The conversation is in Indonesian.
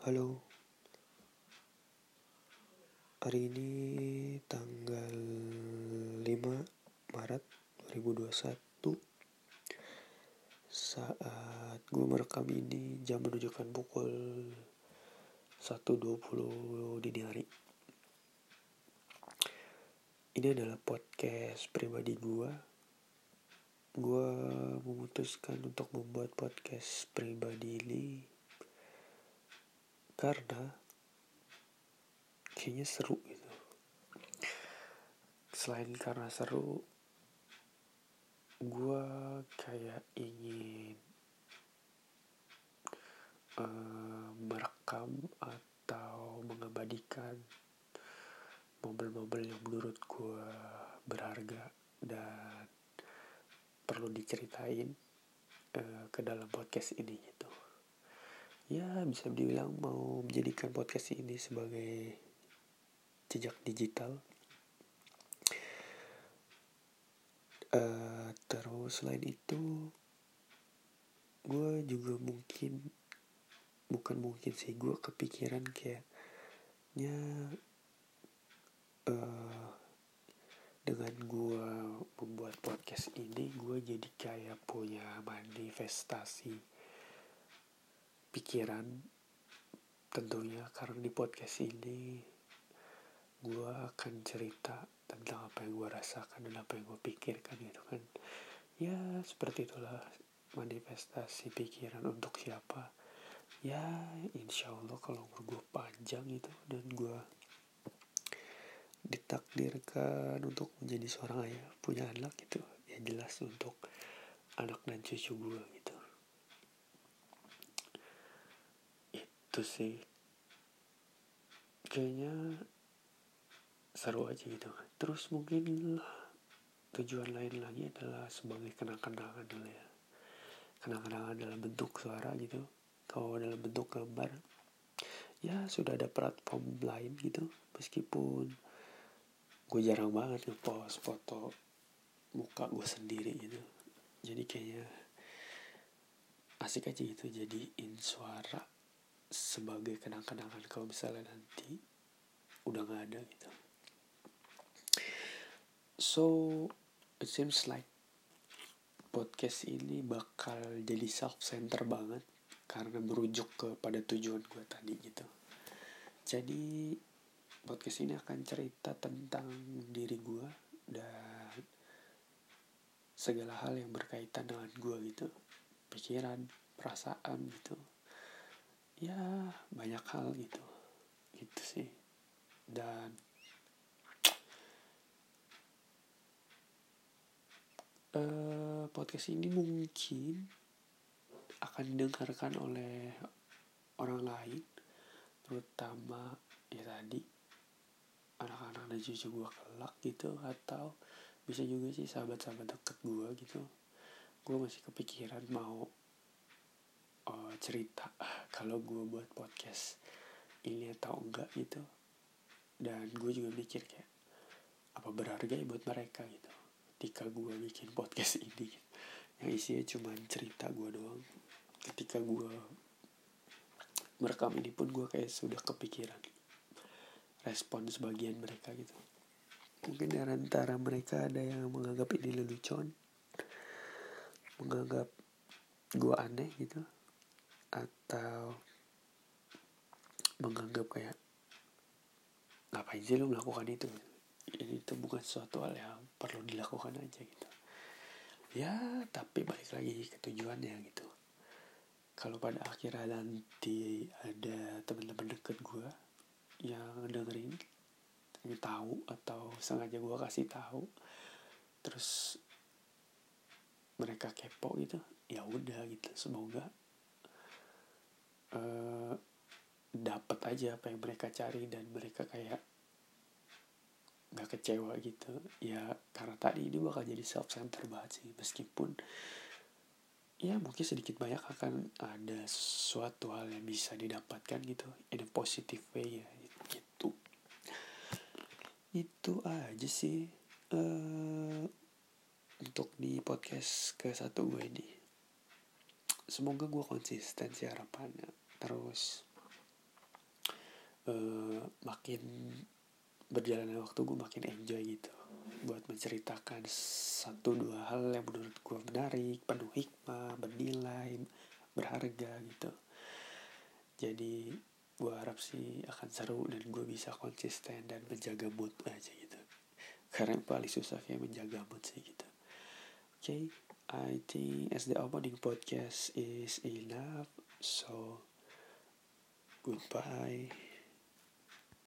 Halo. Hari ini tanggal 5 Maret 2021 Saat gue merekam ini jam menunjukkan pukul 1.20 dini hari. Ini adalah podcast pribadi gue Gue memutuskan untuk membuat podcast pribadi ini karena kayaknya seru gitu. Selain karena seru gue kayak ingin uh, merekam atau mengabadikan mobil-mobil yang menurut gue berharga dan perlu diceritain uh, ke dalam podcast ini gitu ya bisa dibilang mau menjadikan podcast ini sebagai jejak digital. Uh, terus selain itu gue juga mungkin bukan mungkin sih gue kepikiran kayaknya uh, dengan gue membuat podcast ini gue jadi kayak punya manifestasi pikiran tentunya karena di podcast ini gue akan cerita tentang apa yang gue rasakan dan apa yang gue pikirkan gitu kan. Ya seperti itulah manifestasi pikiran untuk siapa. Ya insya Allah kalau umur gue panjang itu dan gue ditakdirkan untuk menjadi seorang ayah punya anak gitu ya jelas untuk anak dan cucu gue gitu itu sih. Kayaknya seru aja gitu. Terus mungkin tujuan lain lagi adalah sebagai kenang-kenangan dulu ya. Kenang-kenangan dalam bentuk suara gitu. Kalau dalam bentuk gambar ya sudah ada platform lain gitu. Meskipun gue jarang banget ngepost foto muka gue sendiri gitu. Jadi kayaknya asik aja gitu jadiin suara sebagai kenang-kenangan kalau misalnya nanti udah nggak ada gitu. So it seems like podcast ini bakal jadi self center banget karena merujuk kepada tujuan gue tadi gitu. Jadi podcast ini akan cerita tentang diri gue dan segala hal yang berkaitan dengan gue gitu. Pikiran perasaan gitu ya banyak hal gitu. Gitu sih. Dan uh, podcast ini mungkin akan didengarkan oleh orang lain terutama ya tadi anak-anak dan cucu gue kelak gitu atau bisa juga sih sahabat-sahabat deket gue gitu. Gue masih kepikiran mau uh, cerita kalau gue buat podcast ini atau enggak gitu. Dan gue juga mikir kayak apa berharga ya buat mereka gitu ketika gue bikin podcast ini? Yang isinya cuma cerita gue doang. Ketika gue merekam ini pun gue kayak sudah kepikiran respon sebagian mereka gitu. Mungkin dari antara mereka ada yang menganggap ini lelucon menganggap gue aneh gitu atau menganggap kayak ngapain sih lu melakukan itu? Ini itu bukan suatu hal yang perlu dilakukan aja gitu. Ya tapi balik lagi ke tujuannya gitu. Kalau pada akhirnya nanti ada teman-teman deket gue yang dengerin yang tahu atau sengaja gue kasih tahu terus mereka kepo gitu ya udah gitu semoga uh, dapat aja apa yang mereka cari dan mereka kayak nggak kecewa gitu. Ya karena tadi ini bakal jadi self center banget sih. Meskipun ya mungkin sedikit banyak akan ada suatu hal yang bisa didapatkan gitu. In a positive way ya gitu. Itu aja sih uh, untuk di podcast ke satu gue ini semoga gue konsisten sih harapannya. Terus uh, makin berjalannya waktu gue makin enjoy gitu. Buat menceritakan satu dua hal yang menurut gue menarik penuh hikmah bernilai berharga gitu. Jadi gue harap sih akan seru dan gue bisa konsisten dan menjaga mood aja gitu. Karena yang paling susah kayak menjaga mood sih gitu. Oke? okay, I think as the opening podcast is enough so goodbye